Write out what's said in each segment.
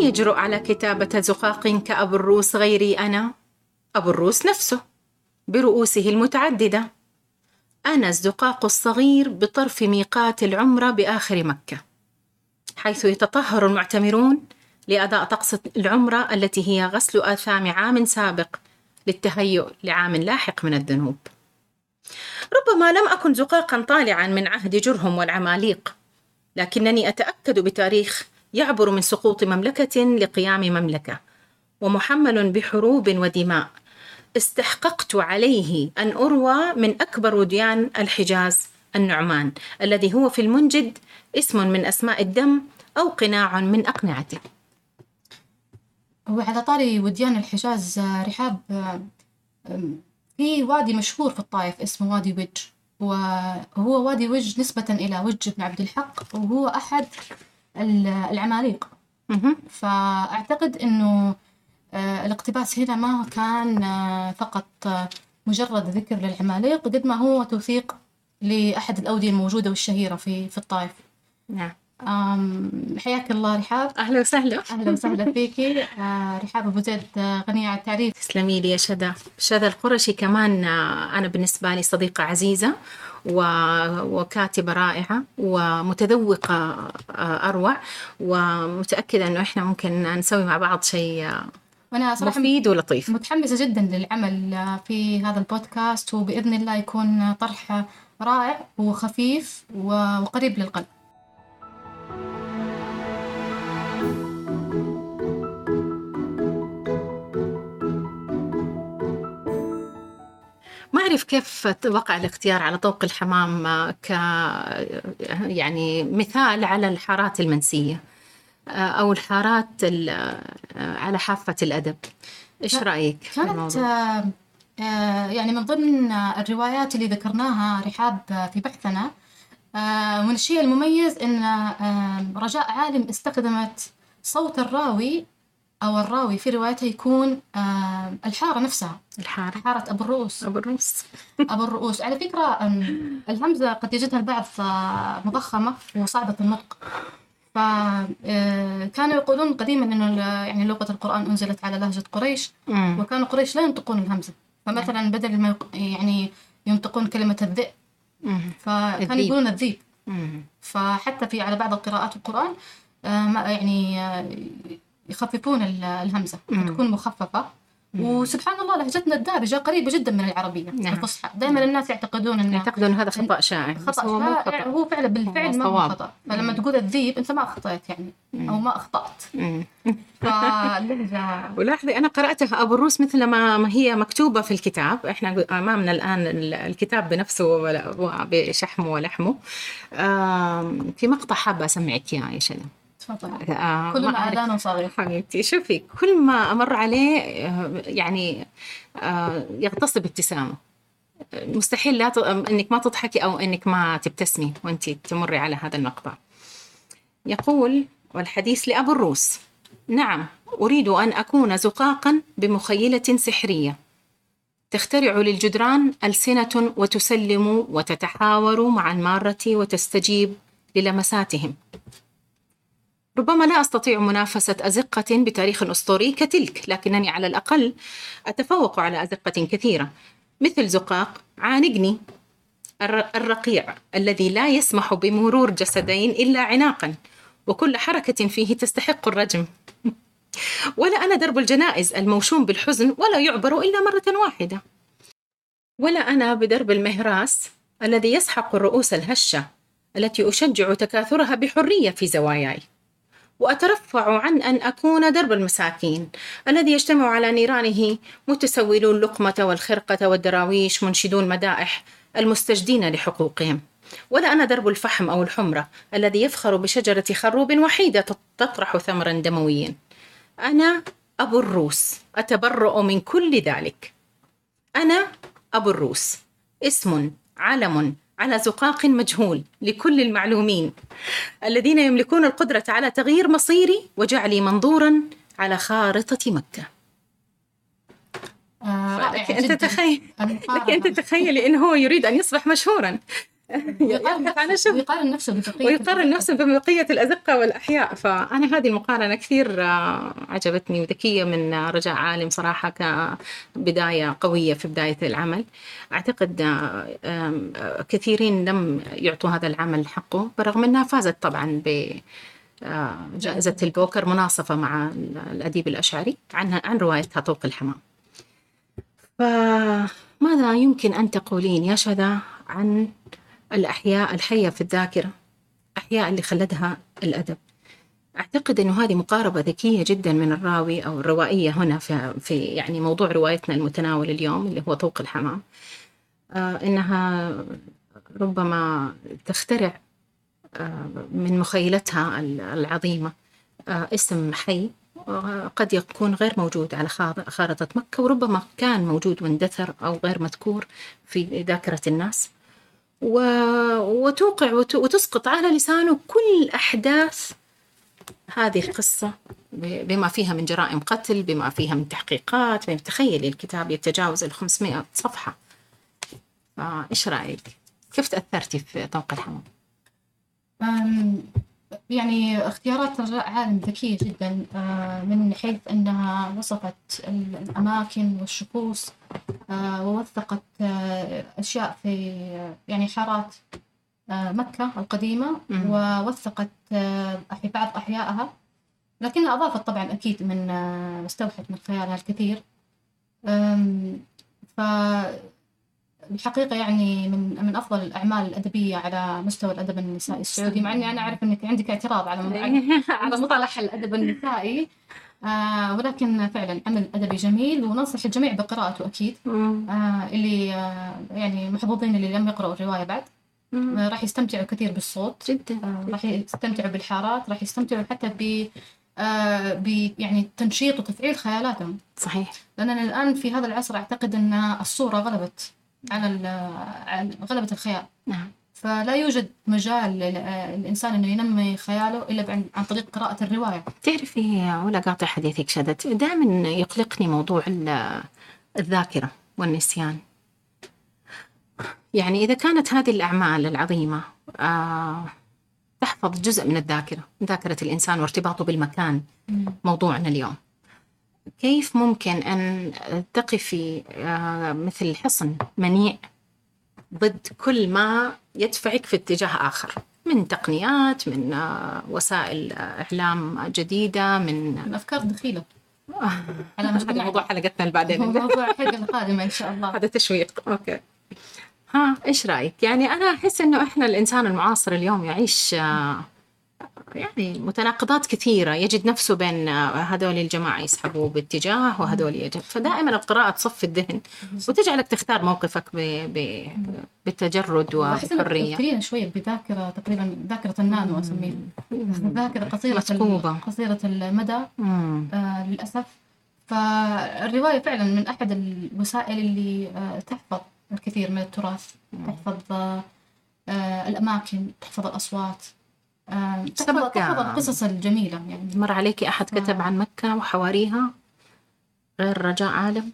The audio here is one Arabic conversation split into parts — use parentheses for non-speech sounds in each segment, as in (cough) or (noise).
من يجرؤ على كتابة زقاق كأبو الروس غيري أنا؟ أبو الروس نفسه برؤوسه المتعددة أنا الزقاق الصغير بطرف ميقات العمرة بآخر مكة حيث يتطهر المعتمرون لأداء طقس العمرة التي هي غسل آثام عام سابق للتهيؤ لعام لاحق من الذنوب ربما لم أكن زقاقا طالعا من عهد جرهم والعماليق لكنني أتأكد بتاريخ يعبر من سقوط مملكة لقيام مملكة ومحمل بحروب ودماء. استحققت عليه أن أروى من أكبر وديان الحجاز النعمان الذي هو في المنجد اسم من أسماء الدم أو قناع من أقنعته. وعلى طاري وديان الحجاز رحاب في وادي مشهور في الطائف اسمه وادي وج وهو وادي وج نسبة إلى وج بن عبد الحق وهو أحد العماليق فأعتقد أنه آه، الاقتباس هنا ما كان آه، فقط آه، مجرد ذكر للعماليق قد ما هو توثيق لأحد الأودية الموجودة والشهيرة في في الطائف. نعم. حياك الله رحاب. أهلا وسهلا. أهلا وسهلا فيكي. رحاب أبو زيد غنية عن التعريف. تسلمي لي يا شذا. شذا القرشي كمان أنا بالنسبة لي صديقة عزيزة وكاتبة رائعة ومتذوقة أروع ومتأكدة أنه إحنا ممكن نسوي مع بعض شيء وأنا صراحة مفيد ولطيف. متحمسة جدا للعمل في هذا البودكاست وبإذن الله يكون طرح رائع وخفيف وقريب للقلب. أعرف كيف وقع الاختيار على طوق الحمام ك يعني مثال على الحارات المنسية أو الحارات على حافة الأدب إيش رأيك؟ كانت آه، يعني من ضمن الروايات اللي ذكرناها رحاب في بحثنا آه، من الشيء المميز أن رجاء عالم استخدمت صوت الراوي أو الراوي في روايته يكون آه الحارة نفسها. الحارة. حارة أبو الرؤوس. أبو الرؤوس. (laughs) أبو الرؤوس. على فكرة الهمزة قد يجدها البعض آه، مضخمة وصعبة النطق. فكانوا آه، يقولون قديما إنه يعني لغة القرآن أنزلت على لهجة قريش. وكانوا قريش لا ينطقون الهمزة. فمثلا بدل ما يعني ينطقون كلمة الذئب فكانوا يقولون الذيب. فحتى في على بعض القراءات القرآن يعني يخففون الهمزة تكون مخففة. وسبحان الله لهجتنا الدارجة قريبة جدا من العربية نعم. الفصحى. دائما الناس يعتقدون أن يعتقدون هذا خطأ شائع خطأ هو شائع هو فعلا بالفعل ما هو خطأ. فلما تقول الذيب أنت ما أخطأت يعني أو ما فاللهجة. (laughs) ولاحظي أنا قرأتها أبو الروس مثل ما ما هي مكتوبة في الكتاب. إحنا أمامنا الآن الكتاب بنفسه بشحمه ولحمه. في مقطع حابة أسمعك إياه يا شلم تفضل آه كل ما آذان صغير (laughs) حبيبتي شوفي كل ما أمر عليه آه، يعني آه يغتصب ابتسامة. مستحيل لا ت... إنك ما تضحكي أو إنك ما تبتسمي وأنت تمري على هذا المقطع. يقول والحديث لأبو الروس: نعم أريد أن أكون زقاقا بمخيلة سحرية. تخترع للجدران ألسنة وتسلم وتتحاور مع المارة وتستجيب للمساتهم. ربما لا أستطيع منافسة أزقة بتاريخ أسطوري كتلك لكنني على الأقل أتفوق على أزقة كثيرة. مثل زقاق عانقني الرقيع الذي لا يسمح بمرور جسدين إلا عناقا وكل حركة فيه تستحق الرجم. ولا أنا درب الجنائز الموشوم بالحزن ولا يعبر إلا مرة واحدة. ولا أنا بدرب المهراس الذي يسحق الرؤوس الهشة التي أشجع تكاثرها بحرية في زواياي. وأترفع عن أن أكون درب المساكين. الذي يجتمع على نيرانه متسولو اللقمة والخرقة والدراويش منشدون مدائح المستجدين لحقوقهم. ولا أنا درب الفحم أو الحمرة الذي يفخر بشجرة خروب وحيدة تطرح ثمرا دمويا. أنا أبو الروس أتبرأ من كل ذلك. أنا أبو الروس. اسم علم على زقاق مجهول لكل المعلومين الذين يملكون القدرة على تغيير مصيري وجعلي منظورا على خارطة مكة. آه لك أن تتخيل لك أن تتخيلي أنه هو يريد أن يصبح مشهورا. (laughs) ويقارن نفسه ببقية ويقارن نفسه ببقية الأزقة والأحياء. فأنا هذه المقارنة كثير آه، عجبتني وذكية من رجاء عالم صراحة كبداية قوية في بداية العمل. أعتقد آه، كثيرين لم يعطوا هذا العمل حقه برغم أنها فازت طبعا ب جائزة البوكر مناصفة مع الأديب الأشعري عن عن روايتها طوق الحمام. فماذا يمكن أن تقولين يا شذا عن الأحياء الحية في الذاكرة أحياء اللي خلدها الأدب. أعتقد أنه هذه مقاربة ذكية جدا من الراوي أو الروائية هنا في, في يعني موضوع روايتنا المتناول اليوم اللي هو طوق الحمام. آه إنها ربما تخترع آه من مخيلتها العظيمة آه اسم حي قد يكون غير موجود على خارطة مكة وربما كان موجود واندثر أو غير مذكور في ذاكرة الناس. وتوقع وتسقط على لسانه كل أحداث هذه القصة بما فيها من جرائم قتل بما فيها من تحقيقات تخيلي الكتاب يتجاوز ال 500 صفحة إيش رأيك؟ كيف تأثرتي في طوق الحمام؟ يعني اختيارات رجاء عالم ذكية جدا آه، من حيث أنها وصفت الأماكن والشخوص آه، ووثقت آه، أشياء في يعني حارات مكة القديمة ووثقت بعض أحيائها. لكنها أضافت طبعا أكيد من استوحت من خيالها الكثير. ف الحقيقة يعني من من أفضل الأعمال الأدبية على مستوى الأدب النسائي السعودي مع إني أنا أعرف إنك عندك اعتراض على (laughs) على مصطلح الأدب النسائي. آه ولكن فعلا عمل أدبي جميل وننصح الجميع بقراءته أكيد. آه اللي آه يعني محظوظين اللي لم يقرأوا الرواية بعد. آه راح يستمتعوا كثير بالصوت. جدا. آه راح يستمتعوا بالحارات راح يستمتعوا حتى ب آه ب يعني تنشيط وتفعيل خيالاتهم. صحيح. لأننا الآن في هذا العصر أعتقد أن الصورة غلبت. على غلبة الخيال نعم. فلا يوجد مجال للإنسان إنه ينمي خياله إلا عن طريق قراءة الرواية. تعرفي ولا قاطع حديثك شدت. دائما يقلقني موضوع الذاكرة والنسيان. يعني إذا كانت هذه الأعمال العظيمة آه تحفظ جزء من الذاكرة ذاكرة الإنسان وارتباطه بالمكان. موضوعنا اليوم. كيف ممكن أن تقفي آه، مثل حصن منيع ضد كل ما يدفعك في اتجاه آخر؟ من تقنيات من آه، وسائل إعلام جديدة من من أفكار دخيلة. على هذا موضوع حلقتنا اللي بعدين موضوع الحلقة القادمة إن شاء الله. هذا تشويق. أوكي. ها إيش رأيك؟ يعني أنا أحس إنه إحنا الإنسان المعاصر اليوم يعيش آه، يعني متناقضات كثيرة يجد نفسه بين هذول الجماعة يسحبوا باتجاه وهذول يجب فدائما القراءة تصفي الذهن وتجعلك تختار موقفك ب... ب... بالتجرد وبحرية تذكرين شوية بذاكرة تقريبا ذاكرة النانو أسميها ذاكرة قصيرة مسكوبة. قصيرة المدى آه للأسف. فالرواية فعلا من أحد الوسائل اللي آه تحفظ الكثير من التراث تحفظ آه الأماكن تحفظ الأصوات. سبق تحفظ القصص الجميلة يعني مر عليكي أحد كتب آه. عن مكة وحواريها غير رجاء عالم؟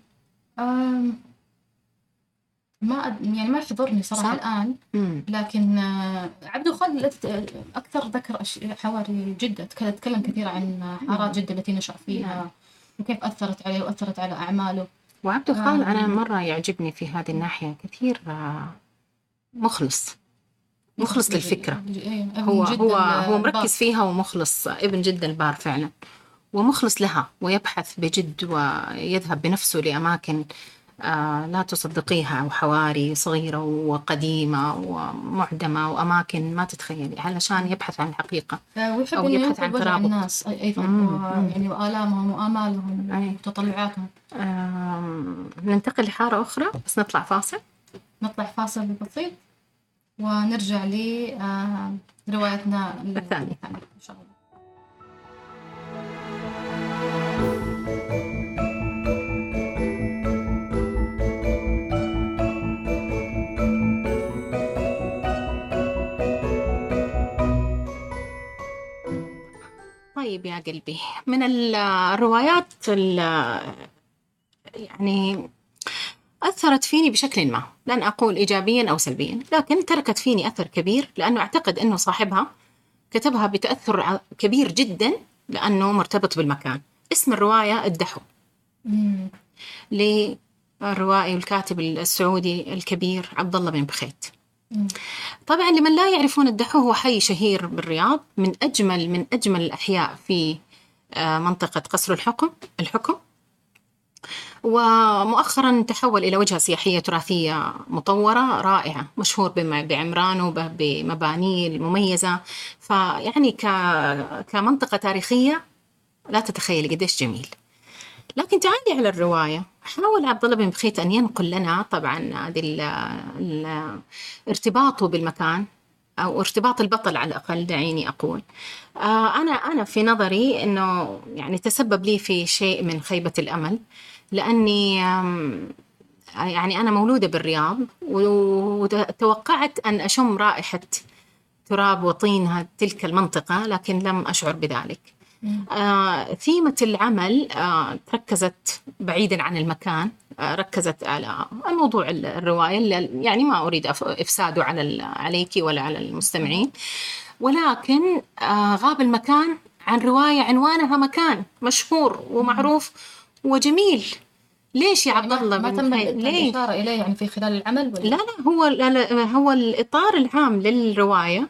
ما يعني ما يحضرني صراحة صح؟ الآن مم. لكن آه عبد الخالد أكثر ذكر حواري جدة تكلم كثير عن حارات جدة التي نشأ فيها مم. وكيف أثرت عليه وأثرت على أعماله وعبد الخالد آه. أنا مرة يعجبني في هذه الناحية كثير آه، مخلص مخلص للفكرة. إيه، هو هو هو مركز فيها ومخلص ابن جدا البار فعلا. ومخلص لها ويبحث بجد ويذهب بنفسه لأماكن آه لا تصدقيها وحواري صغيرة وقديمة ومعدمة وأماكن ما تتخيلي علشان يبحث عن الحقيقة آه، ويحب أو يبحث عن ترابط. الناس أيضا يعني وآلامهم وآمالهم ومتطلعاتهم. آه ننتقل لحارة أخرى بس نطلع فاصل. نطلع فاصل بسيط. ونرجع لروايتنا آه، الثانية. إن شاء الله. طيب يا قلبي من الروايات يعني أثرت فيني بشكل ما لن أقول إيجابيا أو سلبيا لكن تركت فيني أثر كبير لأنه أعتقد أنه صاحبها كتبها بتأثر كبير جدا لأنه مرتبط بالمكان. اسم الرواية الدحو. للروائي والكاتب السعودي الكبير عبد الله بن بخيت. طبعا لمن لا يعرفون الدحو هو حي شهير بالرياض من أجمل من أجمل الأحياء في آه، منطقة قصر الحكم الحكم. ومؤخرا تحول إلى وجهة سياحية تراثية مطورة رائعة مشهور بعمرانه بمبانيه المميزة. فيعني كمنطقة تاريخية لا تتخيلي قديش جميل. لكن تعالي على الرواية. حاول عبد الله بن بخيت أن ينقل لنا طبعا هذه ارتباطه بالمكان أو ارتباط البطل على الأقل دعيني أقول. آه أنا أنا في نظري أنه يعني تسبب لي في شيء من خيبة الأمل. لأني يعني أنا مولودة بالرياض وتوقعت أن أشم رائحة تراب وطين تلك المنطقة لكن لم أشعر بذلك. آه ثيمة العمل آه ركزت بعيدا عن المكان آه ركزت على الموضوع الرواية اللي يعني ما أريد إفساده على عليك ولا على المستمعين. ولكن آه غاب المكان عن رواية عنوانها مكان مشهور ومعروف. وجميل ليش يا يعني عبد الله ما تم الإشارة إليه يعني في خلال العمل ولا؟ لا لا هو لا هو الإطار العام للرواية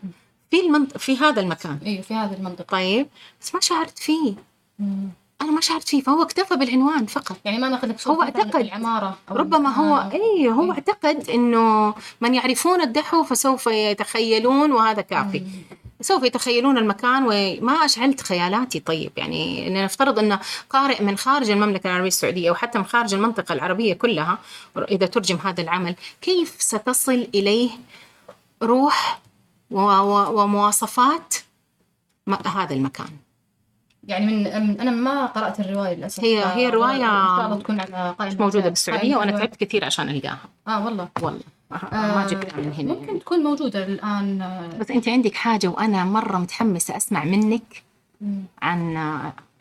في المنط... في هذا المكان. أيوه في هذه المنطقة. طيب بس ما شعرت فيه. مم. أنا ما شعرت فيه فهو اكتفى بالعنوان فقط. يعني ما ناخذ هو اعتقد العمارة أو ربما هو اي هو إيه؟ اعتقد إنه من يعرفون الدحو فسوف يتخيلون وهذا كافي. مم. سوف يتخيلون المكان وما أشعلت خيالاتي. طيب يعني نفترض أن قارئ من خارج المملكة العربية السعودية أو حتى من خارج المنطقة العربية كلها إذا ترجم هذا العمل كيف ستصل إليه روح ومواصفات هذا المكان؟ يعني من أنا ما قرأت الرواية للأسف. هي هي رواية تكون على قائمة موجودة بالسعودية وأنا تعبت كثير عشان ألقاها. آه والله. والله. ما جبتها من هنا ممكن تكون موجودة الآن بس أنت عندك حاجة وأنا مرة متحمسة أسمع منك عن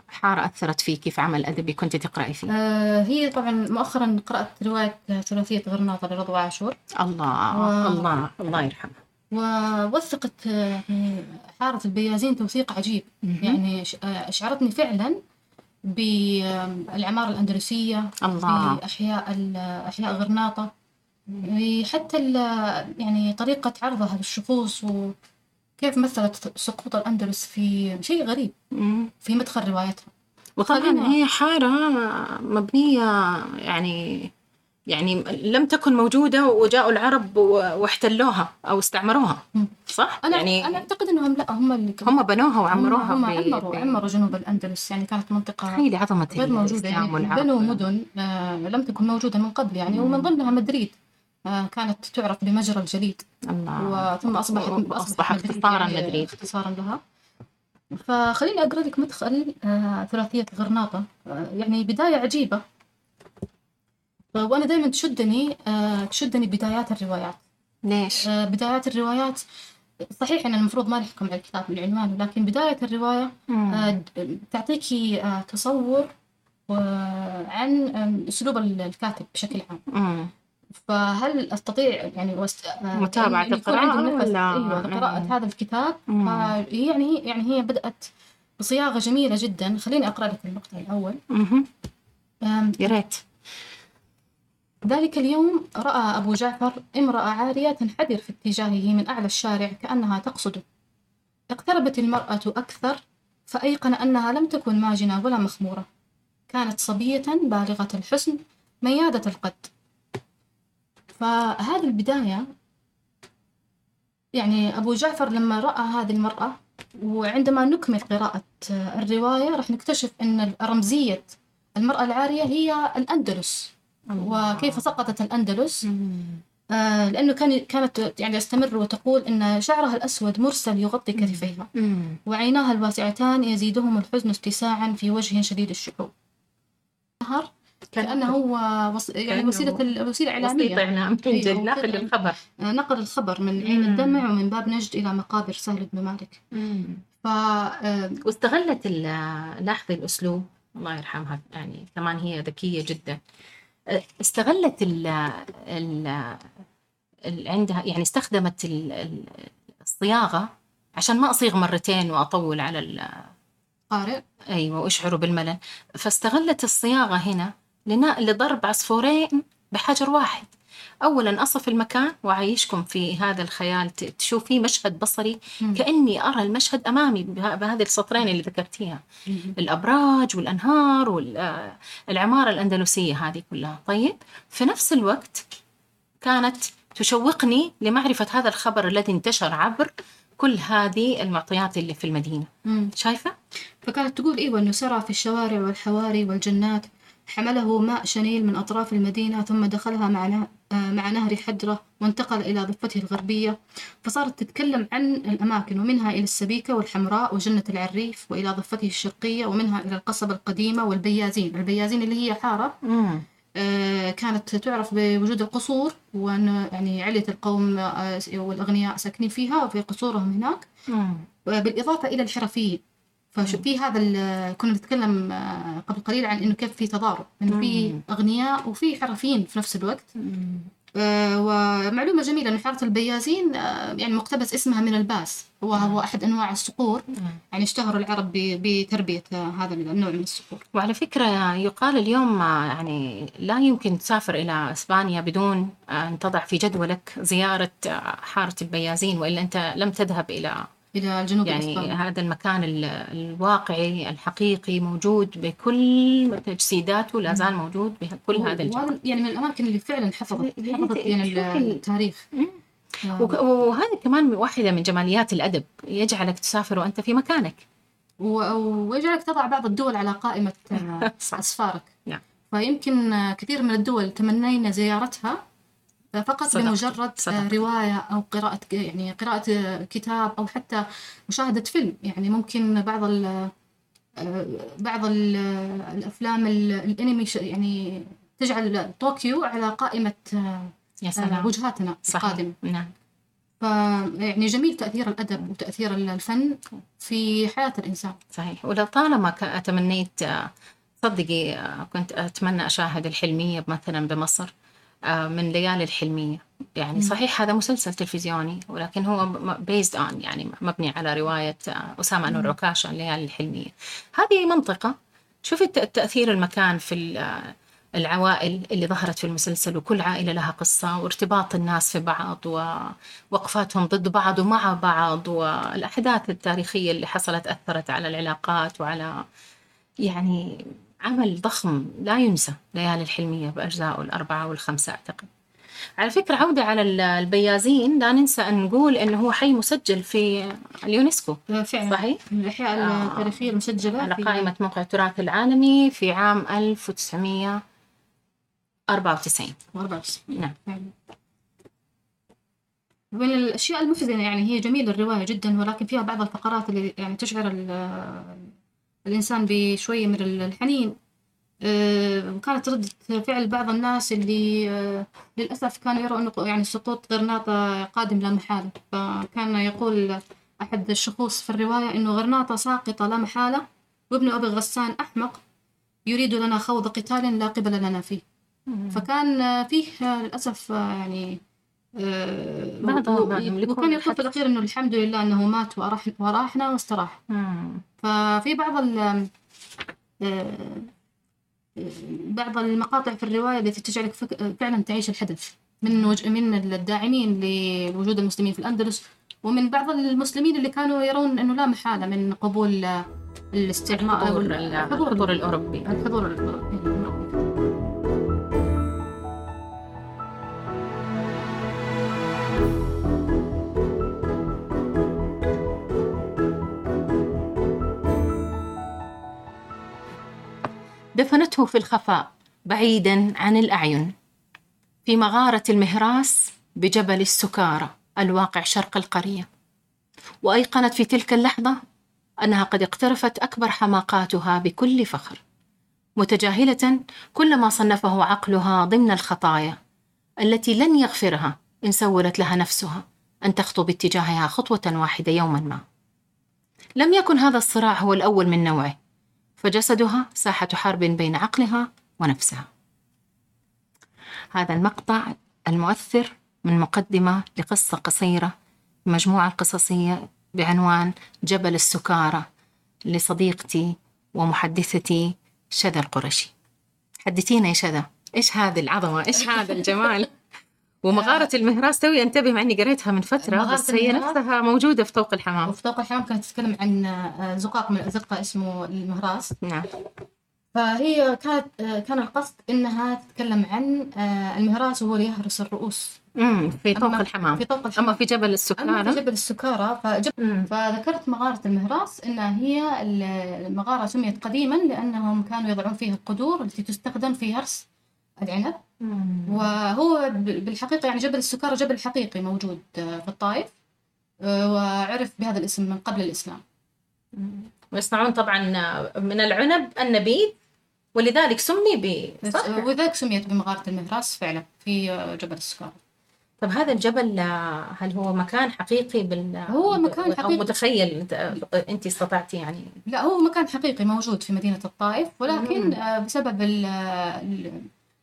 حارة أثرت فيكي في عمل أدبي كنت تقرأي فيه؟ آه هي طبعا مؤخرا قرأت رواية ثلاثية غرناطة لرضوى عاشور. الله و... الله الله يرحمها ووثقت يعني حارة البيازين توثيق عجيب. يعني أشعرتني فعلا بالعمارة الأندلسية الله. بأحياء أحياء غرناطة. حتى يعني طريقة عرضها للشخوص وكيف مثلت سقوط الأندلس في شيء غريب في مدخل روايتها. وطبعا هي حارة مبنية يعني يعني لم تكن موجودة وجاءوا العرب واحتلوها أو استعمروها صح؟ أنا يعني أنا أعتقد أنهم لا هم اللي هم بنوها وعمروها هم, هم عمروا عمروا جنوب الأندلس يعني كانت منطقة تخيلي عظمة غير موجودة يعني بنوا مدن آه لم تكن موجودة من قبل يعني ومن ضمنها مدريد. كانت تعرف بمجرى الجليد. وثم أصبحت أصبح اختصارا مدريد. اختصارا لها. فخليني أقرأ لك مدخل آه ثلاثية غرناطة. آه يعني بداية عجيبة. وأنا دائما تشدني آه، تشدني بدايات الروايات. ليش؟ آه، بدايات الروايات صحيح إن المفروض ما نحكم على الكتاب من عنوانه لكن بداية الرواية آه، تعطيكي تصور عن أسلوب الكاتب بشكل عام. فهل أستطيع يعني وست... متابعة يعني القراءة ولا إيوه قراءة هذا الكتاب. يعني يعني هي بدأت بصياغة جميلة جدا. خليني أقرأ لك المقطع الأول. يا ريت. ذلك اليوم رأى أبو جعفر امرأة عارية تنحدر في اتجاهه من أعلى الشارع كأنها تقصده. اقتربت المرأة أكثر فأيقن أنها لم تكن ماجنة ولا مخمورة. كانت صبية بالغة الحسن ميادة القد. فهذه البداية يعني أبو جعفر لما رأى هذه المرأة وعندما نكمل قراءة الرواية راح نكتشف أن رمزية المرأة العارية هي الأندلس. وكيف سقطت الأندلس؟ آه لأنه كان كانت يعني تستمر وتقول أن شعرها الأسود مرسل يغطي كتفيها. وعيناها الواسعتان يزيدهم الحزن اتساعا في وجه شديد الشحوب نهر كأنه هو وص... يعني وسيلة الوسيلة إعلامية وسيلة إعلام أيوة نقل الخبر. آه، نقل الخبر من عين الدمع ومن باب نجد إلى مقابر سهل بن مالك. ف آه، واستغلت لاحظي الأسلوب الله يرحمها يعني كمان هي ذكية جدا. استغلت ال ال عندها يعني استخدمت الصياغة عشان ما أصيغ مرتين وأطول على القارئ أيوة وأشعره بالملل. فاستغلت الصياغة هنا لضرب عصفورين بحجر واحد. أولا أصف المكان وأعيشكم في هذا الخيال. تشوفي مشهد بصري. كأني أرى المشهد أمامي بهذه السطرين اللي ذكرتيها. الأبراج والأنهار والعمارة الأندلسية هذه كلها. طيب في نفس الوقت كانت تشوقني لمعرفة هذا الخبر الذي انتشر عبر كل هذه المعطيات اللي في المدينة. مم. شايفة؟ فكانت تقول إيوه أنه سرى في الشوارع والحواري والجنات حمله ماء شنيل من أطراف المدينة ثم دخلها مع, آه، مع نهر حدرة وانتقل إلى ضفته الغربية فصارت تتكلم عن الأماكن ومنها إلى السبيكة والحمراء وجنة العريف وإلى ضفته الشرقية ومنها إلى القصبة القديمة والبيازين البيازين اللي هي حارة آه كانت تعرف بوجود القصور وأن يعني علية القوم آه والأغنياء ساكنين فيها وفي قصورهم هناك. بالإضافة إلى الحرفيين. فشوفي هذا كنا نتكلم آه، قبل قليل عن إنه كيف في تضارب إنه في أغنياء وفي حرفيين في نفس الوقت. آه ومعلومة جميلة إنه حارة البيازين آه يعني مقتبس اسمها من الباس. هو هو أحد أنواع الصقور. يعني اشتهر العرب بتربية آه هذا النوع من الصقور. وعلى فكرة يقال اليوم يعني لا يمكن تسافر إلى إسبانيا بدون أن تضع في جدولك زيارة آه، حارة البيازين وإلا أنت لم تذهب إلى إلى الجنوب يعني الإسباني. هذا المكان الواقعي الحقيقي موجود بكل تجسيداته لا زال موجود بكل هذا الجو يعني من الأماكن اللي فعلا حفظت حفظت يعني التاريخ. آه. وهذا كمان واحدة من جماليات الأدب يجعلك تسافر وأنت في مكانك. ويجعلك تضع بعض الدول على قائمة (laughs) أسفارك. نعم. فيمكن كثير من الدول تمنينا زيارتها فقط صدق. بمجرد صدق. رواية أو قراءة يعني قراءة كتاب أو حتى مشاهدة فيلم يعني ممكن بعض ال بعض ال الأفلام الأنمي يعني تجعل طوكيو على قائمة يا سلام. وجهاتنا القادمة نعم فيعني جميل تأثير الأدب وتأثير الفن في حياة الإنسان صحيح ولطالما تمنيت صدقي كنت أتمنى أشاهد الحلمية مثلا بمصر آه، من ليالي الحلمية. يعني صحيح هذا مسلسل تلفزيوني ولكن هو based on يعني مبني على رواية آه، أسامة أنور عكاشة ليالي الحلمية. هذه منطقة. شوفي التأثير المكان في آه، العوائل اللي ظهرت في المسلسل وكل عائلة لها قصة وارتباط الناس في بعض ووقفاتهم ضد بعض ومع بعض والأحداث التاريخية اللي حصلت أثرت على العلاقات وعلى يعني عمل ضخم لا ينسى ليالي الحلمية بأجزائه الأربعة والخمسة أعتقد. على فكرة عودة على البيازين لا ننسى أن نقول أنه هو حي مسجل في اليونسكو فعلا. صحيح؟ من الأحياء آه، التاريخية المسجلة على قائمة موقع التراث العالمي في عام 1994 94 نعم. من الأشياء المحزنة يعني هي جميلة الرواية جدا ولكن فيها بعض الفقرات اللي يعني تشعر الإنسان بشوية من الحنين. آه، وكانت ردة فعل بعض الناس اللي آه، للأسف كانوا يروا أنه يعني سقوط غرناطة قادم لا محالة. فكان يقول أحد الشخوص في الرواية أنه غرناطة ساقطة لا محالة وابن أبي غسان أحمق يريد لنا خوض قتال لا قبل لنا فيه. فكان فيه للأسف يعني بعضهم وكان يقول في الأخير إنه الحمد لله إنه مات وراح وراحنا واستراح. ففي بعض ال آه، بعض المقاطع في الرواية التي تجعلك فعلا تعيش الحدث. من وج... من الداعمين لوجود المسلمين في الأندلس ومن بعض المسلمين اللي كانوا يرون أنه لا محالة من قبول الاستعمار الحضور, الحضور الأوروبي. الحضور الأوروبي. دفنته في الخفاء بعيدا عن الأعين في مغارة المهراس بجبل السكارى الواقع شرق القرية. وأيقنت في تلك اللحظة أنها قد اقترفت أكبر حماقاتها بكل فخر. متجاهلة كل ما صنفه عقلها ضمن الخطايا التي لن يغفرها إن سولت لها نفسها أن تخطو باتجاهها خطوة واحدة يوما ما. لم يكن هذا الصراع هو الأول من نوعه. فجسدها ساحة حرب بين عقلها ونفسها. هذا المقطع المؤثر من مقدمة لقصة قصيرة مجموعة قصصية بعنوان جبل السكارى لصديقتي ومحدثتي شذا القرشي. حدثينا يا شذا إيش هذه العظمة؟ إيش هذا الجمال؟ (laughs) ومغارة المهراس توي انتبه مع إني قريتها من فترة بس هي نفسها موجودة في طوق الحمام. وفي طوق الحمام كانت تتكلم عن آه، زقاق من الأزقة اسمه المهراس نعم. فهي كانت آه، كان القصد إنها تتكلم عن آه، المهراس وهو اللي يهرس الرؤوس. امم في طوق الحمام. في طوق الحمام. أما في جبل السكارى. في جبل السكارى فجب... فذكرت مغارة المهراس انها هي المغارة سميت قديما لأنهم كانوا يضعون فيها القدور التي تستخدم في هرس العنب. وهو بالحقيقة يعني جبل السكارى جبل حقيقي موجود آه، في الطائف وعرف بهذا الاسم من قبل الإسلام. ويصنعون طبعا من العنب النبيذ ولذلك سمي ب ولذلك سميت بمغارة المهراس فعلا في جبل السكارى طب هذا الجبل هل هو مكان حقيقي بال هو مكان حقيقي. أو متخيل أنت استطعتي يعني؟ لا هو مكان حقيقي موجود في مدينة الطائف ولكن مم. بسبب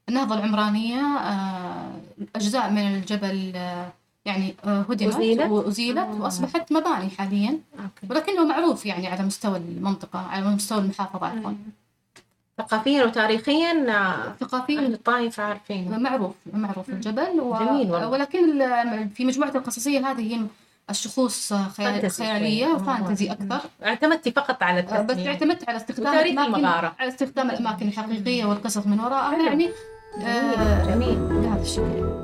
النهضة العمرانية آه، أجزاء من الجبل آه، يعني آه، هدمت أزيلت, وأزيلت وأصبحت مباني حاليا. ولكنه معروف يعني على مستوى المنطقة على مستوى المحافظة عفوا ثقافيا وتاريخيا ثقافيا. الطائف عارفين معروف معروف الجبل و... جميل والله. ولكن في مجموعة القصصية هذه هي الشخوص خيال... خيالية وفانتزي أكثر. اعتمدتي فقط على التسمية. بس اعتمدت على استخدام الأماكن على استخدام الأماكن الحقيقية والقصص من وراءها. يعني جميل جميل. بهذا الشكل.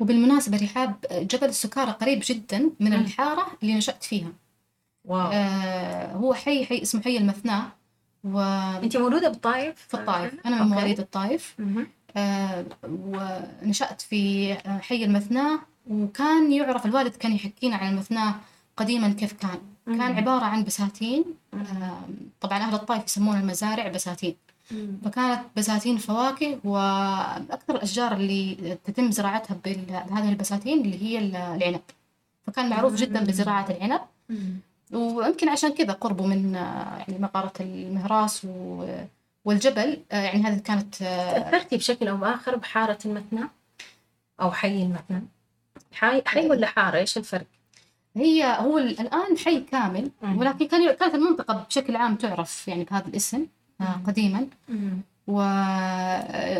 وبالمناسبة رحاب جبل السكارى قريب جدا من الحارة اللي نشأت فيها. واو. آه هو حي حي اسمه حي المثناة و... أنت مولودة بالطائف؟ في الطائف. أنا من مواليد الطائف. آه ونشأت في حي المثناة وكان يعرف الوالد كان يحكينا عن المثناة قديما كيف كان. كان عبارة عن بساتين. طبعا أهل الطائف يسمون المزارع بساتين. فكانت بساتين فواكه وأكثر الأشجار اللي تتم زراعتها بهذه البساتين اللي هي العنب. فكان معروف جدا بزراعة العنب. ويمكن عشان كذا قربوا من يعني مغارة المهراس والجبل. يعني هذه كانت تأثرتي بشكل أو بآخر بحارة المثنى أو حي المثنى حي حي ولا حارة؟ إيش الفرق؟ هي هو الآن حي كامل ولكن كان كانت المنطقة بشكل عام تعرف يعني بهذا الاسم آه، قديما. و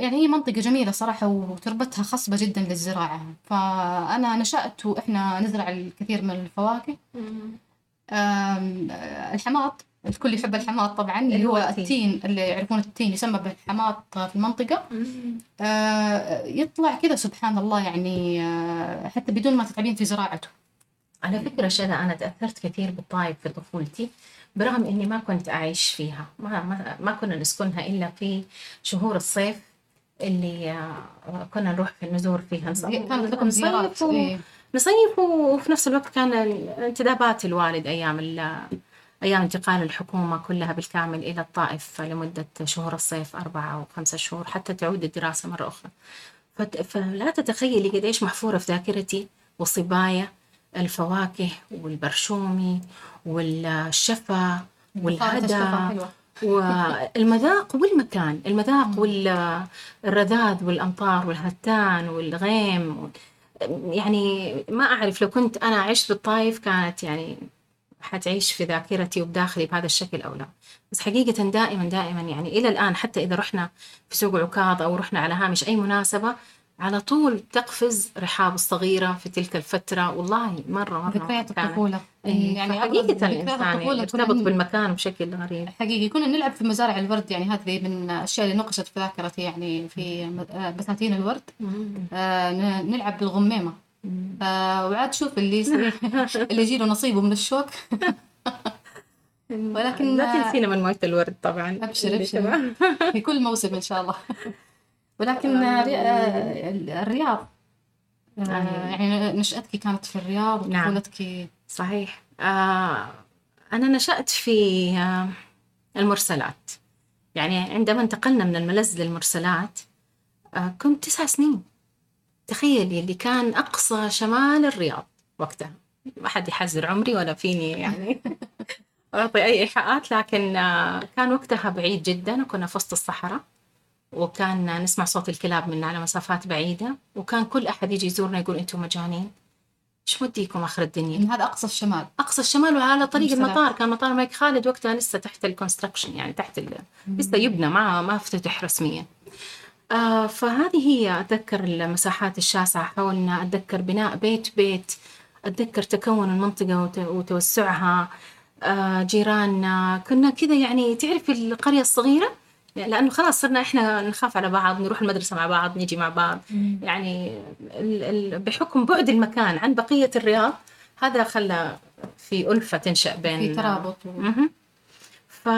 يعني هي منطقة جميلة صراحة وتربتها خصبة جدا للزراعة. فأنا نشأت وإحنا نزرع الكثير من الفواكه. الحماط الكل يحب الحماط طبعا اللي هو التين اللي يعرفون التين يسمى بالحماط في المنطقة. آه، يطلع كذا سبحان الله يعني آه، حتى بدون ما تتعبين في زراعته. على فكرة شذا أنا تأثرت كثير بالطائف في طفولتي برغم إني ما كنت أعيش فيها. ما, ما, ما كنا نسكنها إلا في شهور الصيف اللي آه، كنا نروح في نزور فيها. لكم زيارات و... إيه. نصيف وفي نفس الوقت كان انتدابات الوالد أيام أيام انتقال الحكومة كلها بالكامل إلى الطائف لمدة شهور الصيف أربعة أو خمسة شهور حتى تعود الدراسة مرة أخرى. فلا تتخيلي قديش محفورة في ذاكرتي وصبايا الفواكه والبرشومي والشفا والهدى والمذاق والمكان المذاق والرذاذ والأمطار والهتان والغيم يعني ما أعرف لو كنت أنا عشت بالطايف كانت يعني حتعيش في ذاكرتي وبداخلي بهذا الشكل أو لا. بس حقيقة دائما دائما يعني إلى الآن حتى إذا رحنا في سوق عكاظ أو رحنا على هامش أي مناسبة على طول تقفز رحاب الصغيرة في تلك الفترة. والله مرة مرة ذكريات الطفولة. إيه يعني حقيقة الإنسان يرتبط بالمكان بشكل غريب. حقيقي كنا نلعب في مزارع الورد يعني هذه من الأشياء اللي نقشت في ذاكرتي يعني في بساتين الورد. آه نلعب بالغميمة. آه وعاد شوف اللي (laughs) اللي يجي له نصيبه من الشوك. (laughs) ولكن لا تنسينا من مويه الورد طبعا. أبشر أبشر. (laughs) في كل موسم إن شاء الله. ولكن آه، الرياض. آه، يعني نشأتك كانت في الرياض نعم. وطفولتك. نعم. صحيح. آه أنا نشأت في آه المرسلات. يعني عندما انتقلنا من الملز للمرسلات آه كنت تسع سنين. تخيلي اللي كان أقصى شمال الرياض وقتها. ما حد يحذر عمري ولا فيني يعني. (laughs) أعطي أي إيحاءات لكن آه، كان وقتها بعيد جدا وكنا في وسط الصحراء. وكان نسمع صوت الكلاب من على مسافات بعيدة وكان كل أحد يجي يزورنا يقول أنتم مجانين. إيش موديكم آخر الدنيا؟ هذا أقصى الشمال. أقصى الشمال وعلى طريق المطار كان مطار الملك خالد وقتها لسه تحت الكونستراكشن يعني تحت لسه يبنى ما ما افتتح رسميا. آه فهذه هي أتذكر المساحات الشاسعة حولنا أتذكر بناء بيت بيت أتذكر تكون المنطقة وتوسعها آه جيراننا كنا كذا يعني تعرف القرية الصغيرة؟ لأنه خلاص صرنا إحنا نخاف على بعض نروح المدرسة مع بعض نجي مع بعض. يعني بحكم بعد المكان عن بقية الرياض هذا خلى في ألفة تنشأ بين في ترابط. ف...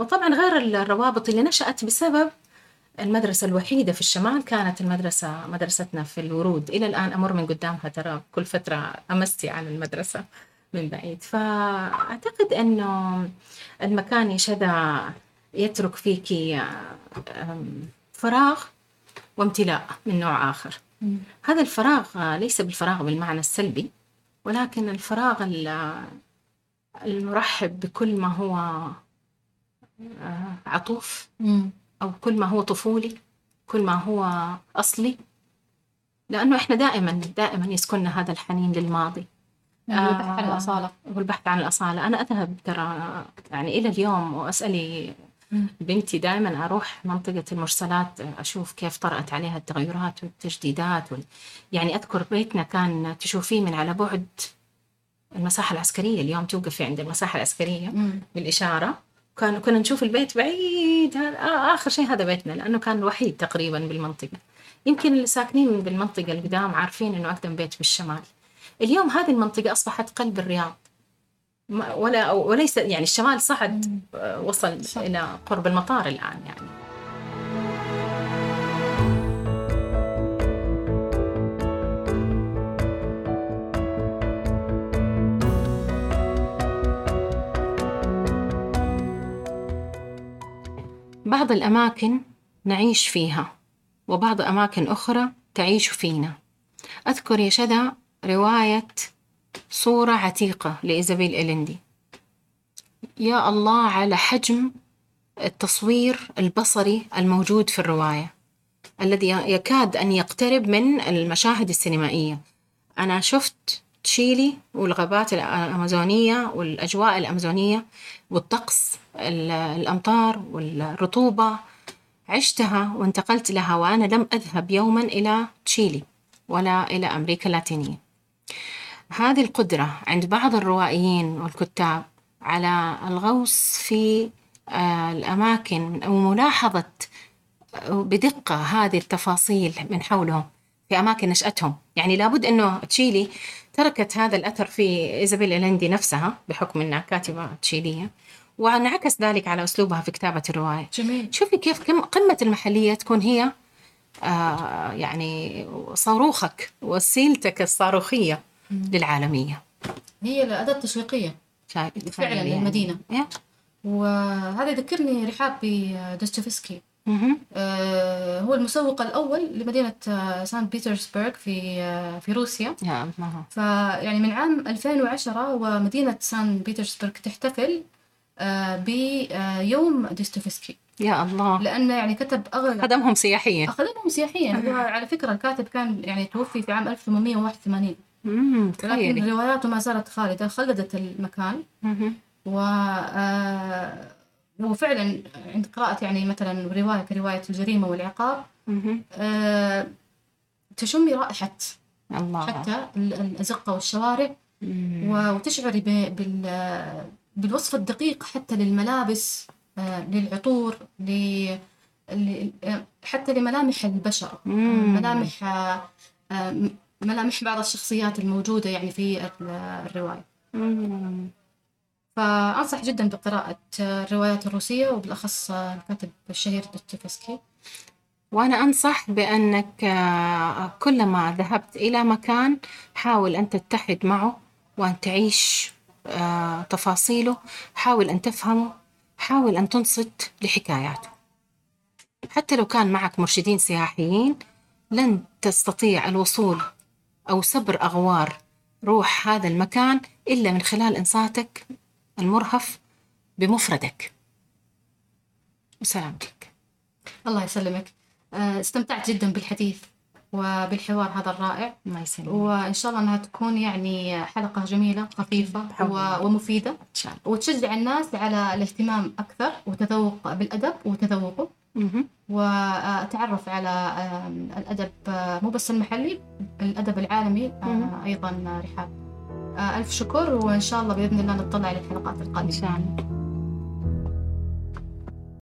وطبعا غير الروابط اللي نشأت بسبب المدرسة الوحيدة في الشمال كانت المدرسة مدرستنا في الورود. إلى الآن أمر من قدامها ترى كل فترة أمستي على المدرسة من بعيد. فأعتقد أنه المكان يشذا يترك فيك فراغ وامتلاء من نوع آخر. هذا الفراغ ليس بالفراغ بالمعنى السلبي ولكن الفراغ المرحب بكل ما هو آه، عطوف أو كل ما هو طفولي كل ما هو أصلي. لأنه إحنا دائما دائما يسكننا هذا الحنين للماضي. والبحث عن الأصالة. والبحث عن الأصالة. أنا أذهب ترى يعني إلى اليوم وأسألي بنتي دائما أروح منطقة المرسلات أشوف كيف طرأت عليها التغيرات والتجديدات وال... يعني أذكر بيتنا كان تشوفيه من على بعد المساحة العسكرية اليوم توقفي عند المساحة العسكرية مم. بالإشارة. كان كنا نشوف البيت بعيد آخر شيء هذا بيتنا لأنه كان الوحيد تقريبا بالمنطقة. يمكن اللي ساكنين بالمنطقة القدام عارفين إنه أقدم بيت بالشمال. اليوم هذه المنطقة أصبحت قلب الرياض. ولا وليس يعني الشمال صعد وصل صح. إلى قرب المطار الآن يعني. بعض الأماكن نعيش فيها وبعض أماكن أخرى تعيش فينا. أذكر يا شذا رواية صورة عتيقة لإيزابيل إليندي يا الله على حجم التصوير البصري الموجود في الرواية الذي يكاد أن يقترب من المشاهد السينمائية. أنا شفت تشيلي والغابات الأمازونية والأجواء الأمازونية والطقس الأمطار والرطوبة. عشتها وانتقلت لها وأنا لم أذهب يوما إلى تشيلي ولا إلى أمريكا اللاتينية. هذه القدرة عند بعض الروائيين والكتاب على الغوص في آه، الأماكن وملاحظة بدقة هذه التفاصيل من حولهم في أماكن نشأتهم. يعني لابد أنه تشيلي تركت هذا الأثر في إيزابيل إلندي نفسها بحكم أنها كاتبة تشيلية وانعكس ذلك على أسلوبها في كتابة الرواية. جميل. شوفي كيف قمة المحلية تكون هي آه يعني صاروخك وسيلتك الصاروخية. للعالمية. هي الأداة التسويقية فعلا يعني. للمدينة. وهذا يذكرني رحاب بدوستويفسكي. آه هو المسوق الأول لمدينة آه، سان بيترسبرغ في آه في روسيا. فيعني من عام 2010 ومدينة سان بيترسبرغ تحتفل بيوم دوستويفسكي. يا الله. لأنه يعني كتب أغلب خدمهم سياحيا. خدمهم سياحيا. (laughs) على فكرة الكاتب كان يعني توفي في عام 1881 لكن رواياته ما زالت خالدة خلدت المكان. و آه وفعلا عند قراءة يعني مثلا رواية كرواية الجريمة والعقاب آه تشمي رائحة الله. حتى الأزقة والشوارع. وتشعري بال بالوصف الدقيق حتى للملابس آه للعطور ل حتى لملامح البشر. ملامح آه ملامح بعض الشخصيات الموجودة يعني في الرواية. فأنصح جدا بقراءة الروايات الروسية وبالأخص الكاتب الشهير دوستويفسكي. وأنا أنصح بأنك كلما ذهبت إلى مكان حاول أن تتحد معه وأن تعيش تفاصيله. حاول أن تفهمه. حاول أن تنصت لحكاياته. حتى لو كان معك مرشدين سياحيين لن تستطيع الوصول أو صبر أغوار روح هذا المكان إلا من خلال إنصاتك المرهف بمفردك. وسلامتك الله يسلمك. آه، استمتعت جدا بالحديث وبالحوار هذا الرائع. الله يسلمك. وإن شاء الله أنها تكون يعني حلقة جميلة خفيفة ومفيدة. إن شاء الله. وتشجع الناس على الاهتمام أكثر وتذوق بالأدب وتذوقه. وأتعرف على الأدب مو بس المحلي الأدب العالمي أيضا رحاب. ألف شكر وإن شاء الله بإذن الله نطلع على الحلقات القادمة. إن شاء الله.